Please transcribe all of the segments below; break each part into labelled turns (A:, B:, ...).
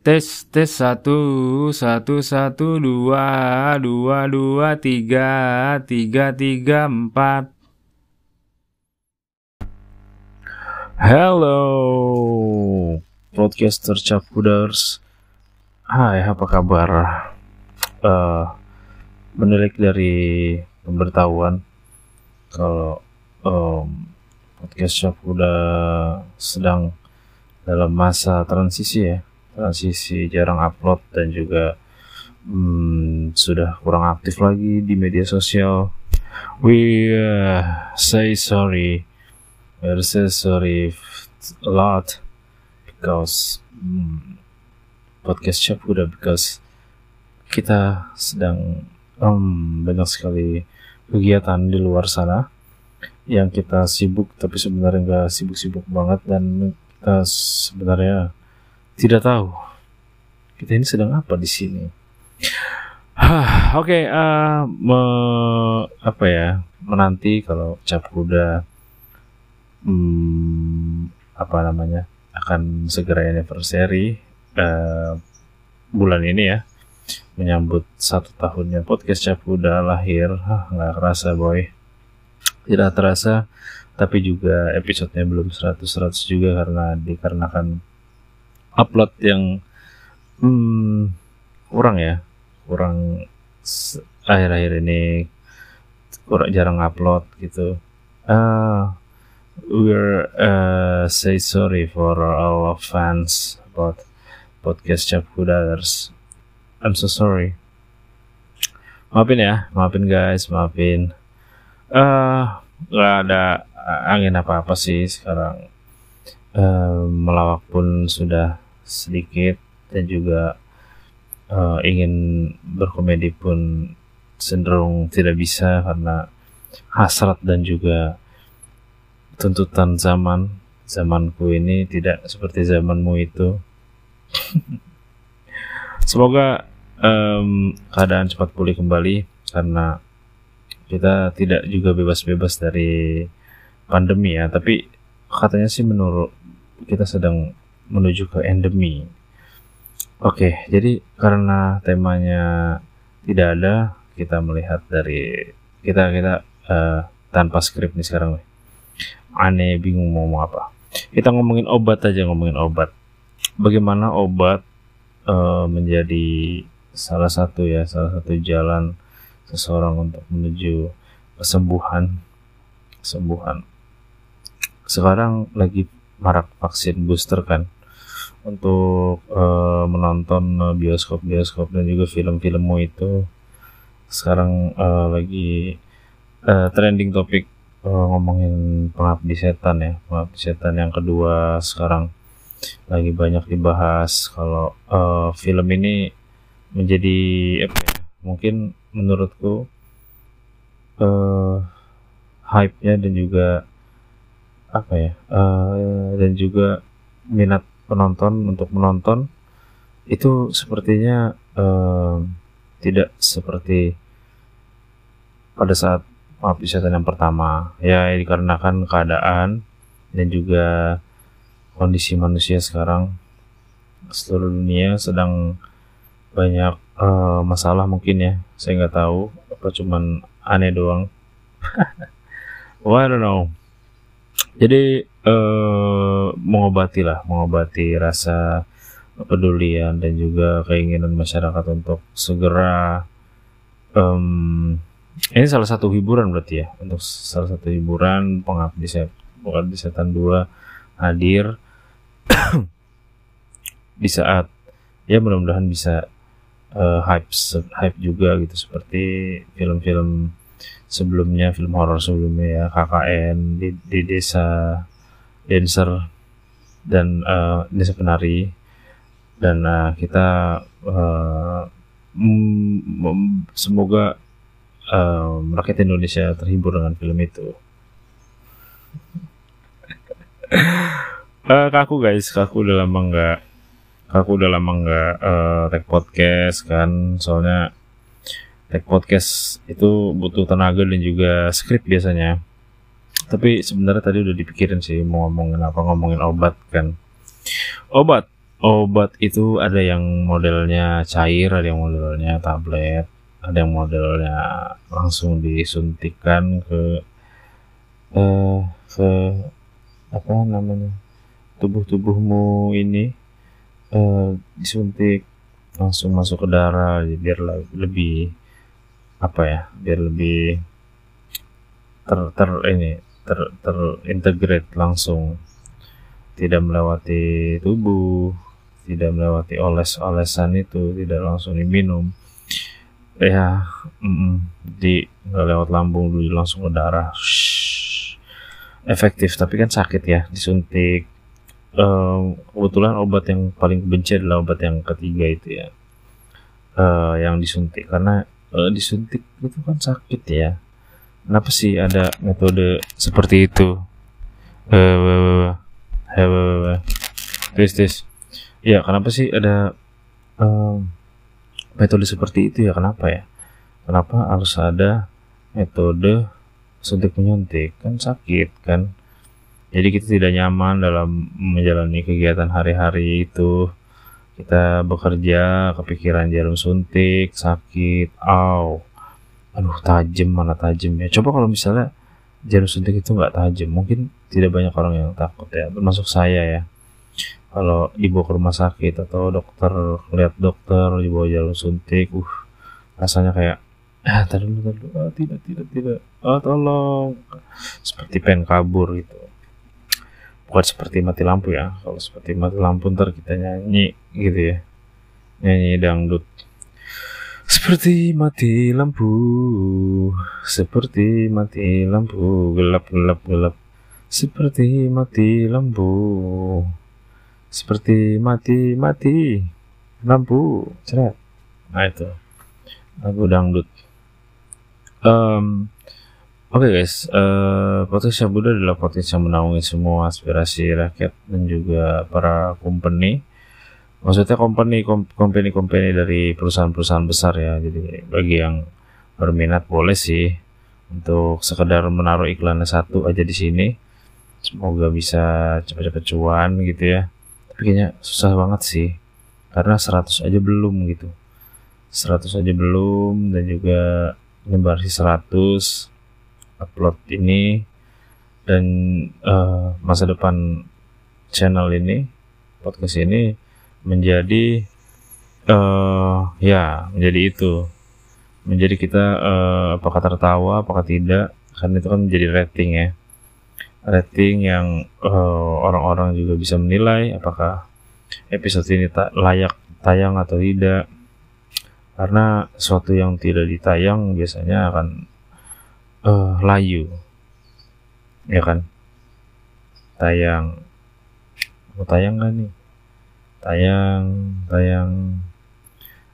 A: Tes tes satu satu satu dua dua dua tiga tiga tiga empat. Hello, podcaster Capuders. Hai, apa kabar? Uh, menilik dari pemberitahuan kalau um, podcast Capuda sedang dalam masa transisi ya transisi jarang upload dan juga hmm, sudah kurang aktif lagi di media sosial. We uh, say sorry, we say sorry a lot because hmm, podcast shop udah because kita sedang um, banyak sekali kegiatan di luar sana yang kita sibuk tapi sebenarnya nggak sibuk-sibuk banget dan kita sebenarnya tidak tahu. Kita ini sedang apa di sini. Oke, okay, uh, me, apa ya menanti kalau cap kuda, hmm, apa namanya akan segera anniversary uh, bulan ini ya. Menyambut satu tahunnya podcast cap kuda lahir. Nggak kerasa boy. Tidak terasa tapi juga episodenya belum 100 100 juga karena dikarenakan upload yang hmm, kurang ya. Kurang akhir-akhir ini kurang jarang upload gitu. Uh, we're uh, say sorry for all of fans about podcast Cap Hudars I'm so sorry. Maafin ya maafin guys maafin. Uh, nggak ada angin apa apa sih sekarang uh, melawak pun sudah sedikit dan juga uh, ingin berkomedi pun cenderung tidak bisa karena hasrat dan juga tuntutan zaman zamanku ini tidak seperti zamanmu itu. Semoga um, keadaan cepat pulih kembali karena kita tidak juga bebas-bebas dari pandemi ya. Tapi katanya sih menurut kita sedang menuju ke endemi. Oke, jadi karena temanya tidak ada, kita melihat dari kita kita uh, tanpa skrip nih sekarang. Aneh bingung mau ngomong apa. Kita ngomongin obat aja ngomongin obat. Bagaimana obat uh, menjadi salah satu ya salah satu jalan seseorang untuk menuju kesembuhan kesembuhan sekarang lagi marak vaksin booster kan. Untuk uh, menonton bioskop-bioskop dan juga film-filmmu itu. Sekarang uh, lagi uh, trending topik uh, ngomongin pengabdi setan ya. Pengabdi setan yang kedua sekarang lagi banyak dibahas kalau uh, film ini menjadi apa ya, mungkin menurutku uh, hype-nya dan juga apa ya uh, dan juga minat penonton untuk menonton itu sepertinya uh, tidak seperti pada saat setan yang pertama. Ya dikarenakan keadaan dan juga kondisi manusia sekarang seluruh dunia sedang banyak uh, masalah mungkin ya saya nggak tahu apa cuman aneh doang. Well, I don't know jadi uh, mengobati lah mengobati rasa kepedulian dan juga keinginan masyarakat untuk segera um, ini salah satu hiburan berarti ya untuk salah satu hiburan pengabdi setan pengabdi setan dua hadir di saat ya mudah-mudahan bisa uh, hype hype juga gitu seperti film-film sebelumnya film horor sebelumnya ya KKN di, di desa dancer dan uh, desa penari dan uh, kita uh, semoga uh, rakyat Indonesia terhibur dengan film itu. uh, kaku guys, kaku udah lama nggak, kaku udah lama nggak uh, podcast kan, soalnya tag podcast itu butuh tenaga dan juga skrip biasanya. Tapi sebenarnya tadi udah dipikirin sih mau ngomongin apa ngomongin obat kan. Obat obat itu ada yang modelnya cair, ada yang modelnya tablet, ada yang modelnya langsung disuntikan ke eh ke apa namanya tubuh-tubuhmu ini eh, disuntik langsung masuk ke darah biar lebih apa ya biar lebih ter ter ini ter terintegrate langsung. Tidak melewati tubuh tidak melewati oles-olesan itu tidak langsung diminum. Ya mm, di nggak lewat lambung dulu langsung ke darah. Shhh. efektif tapi kan sakit ya disuntik. Um, kebetulan obat yang paling benci adalah obat yang ketiga itu ya. Uh, yang disuntik karena uh, disuntik itu kan sakit ya. Kenapa sih ada metode seperti itu? Uh, tes tes ya kenapa sih ada um, metode seperti itu ya? Kenapa ya? Kenapa harus ada metode suntik menyuntik? Kan sakit kan? Jadi kita tidak nyaman dalam menjalani kegiatan hari-hari itu kita bekerja kepikiran jarum suntik sakit aw aduh tajam mana tajam ya. Coba kalau misalnya jarum suntik itu nggak tajam mungkin tidak banyak orang yang takut ya. Termasuk saya ya. Kalau dibawa ke rumah sakit atau dokter lihat dokter dibawa jalur suntik uh rasanya kayak ah tadi ah, tidak tidak tidak. Ah tolong. Seperti pen kabur gitu bukan seperti mati lampu ya. Kalau seperti mati lampu ntar kita nyanyi gitu ya. Nyanyi dangdut. Seperti mati lampu. Seperti mati lampu. Gelap gelap gelap. Seperti mati lampu. Seperti mati-mati lampu. Cerah nah itu. Lagu dangdut. Um, oke okay guys uh, podcast adalah podcast yang menaungi semua aspirasi rakyat dan juga para company. Maksudnya company company company dari perusahaan-perusahaan besar ya. Jadi bagi yang berminat boleh sih untuk sekedar menaruh iklannya satu aja di sini. Semoga bisa cepat-cepat cuan gitu ya. Tapi kayaknya susah banget sih karena 100 aja belum gitu. 100 aja belum dan juga nyebar sih 100 upload ini dan uh, masa depan channel ini podcast ini menjadi uh, ya menjadi itu. Menjadi kita uh, apakah tertawa apakah tidak karena itu kan menjadi rating ya. Rating yang orang-orang uh, juga bisa menilai apakah episode ini tak layak tayang atau tidak. Karena sesuatu yang tidak ditayang biasanya akan uh, layu. Ya kan? Tayang. Mau tayang gak nih? Tayang tayang.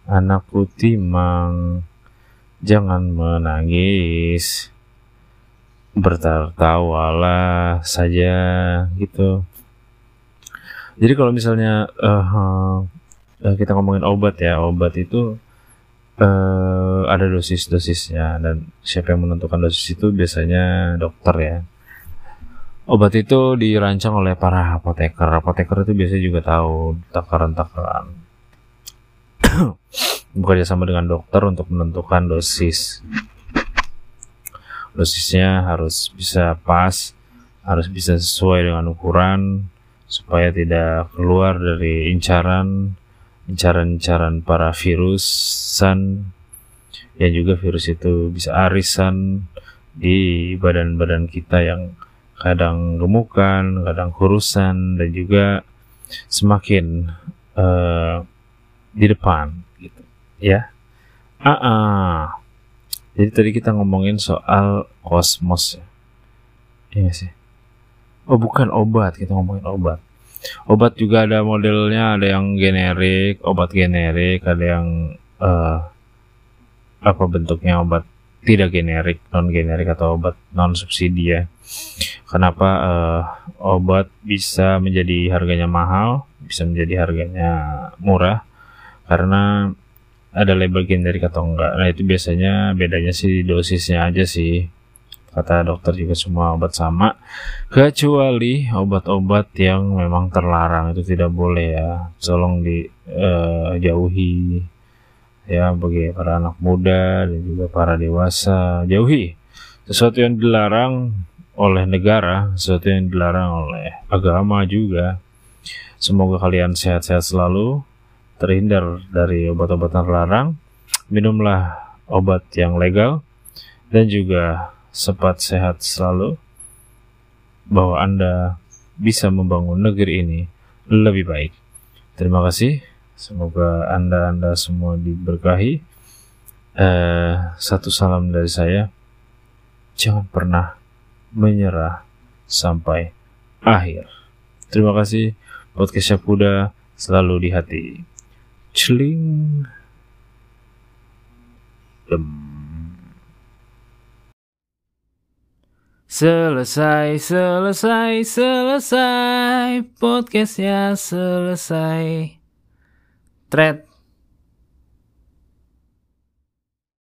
A: Anakku timang jangan menangis. Bertertawalah saja gitu. Jadi kalau misalnya uh, uh, kita ngomongin obat ya, obat itu uh, ada dosis-dosisnya dan siapa yang menentukan dosis itu biasanya dokter ya. Obat itu dirancang oleh para apoteker. Apoteker itu biasanya juga tahu takaran-takaran. Bekerja sama dengan dokter untuk menentukan dosis dosisnya harus bisa pas harus bisa sesuai dengan ukuran supaya tidak keluar dari incaran incaran-incaran para virusan yang juga virus itu bisa arisan di badan-badan kita yang kadang gemukan, kadang kurusan dan juga semakin uh, di depan gitu ya. Ah, ah. Jadi tadi kita ngomongin soal kosmos ya. Iya sih. Oh bukan obat, kita ngomongin obat. Obat juga ada modelnya, ada yang generik, obat generik, ada yang uh, apa bentuknya obat tidak generik, non generik atau obat non subsidi ya. Kenapa uh, obat bisa menjadi harganya mahal, bisa menjadi harganya murah? Karena ada label generik atau enggak. Nah itu biasanya bedanya sih dosisnya aja sih. Kata dokter juga semua obat sama. Kecuali obat-obat yang memang terlarang itu tidak boleh ya. Tolong dijauhi ya bagi para anak muda dan juga para dewasa. Jauhi sesuatu yang dilarang oleh negara sesuatu yang dilarang oleh agama juga. Semoga kalian sehat-sehat selalu terhindar dari obat-obatan terlarang minumlah obat yang legal dan juga sempat sehat selalu bahwa Anda bisa membangun negeri ini lebih baik. Terima kasih. Semoga Anda-Anda semua diberkahi. Eh, satu salam dari saya. Jangan pernah menyerah sampai akhir. Terima kasih. Podcast Syapuda selalu di hati. Celing.
B: Selesai, selesai, selesai. Podcastnya selesai. Thread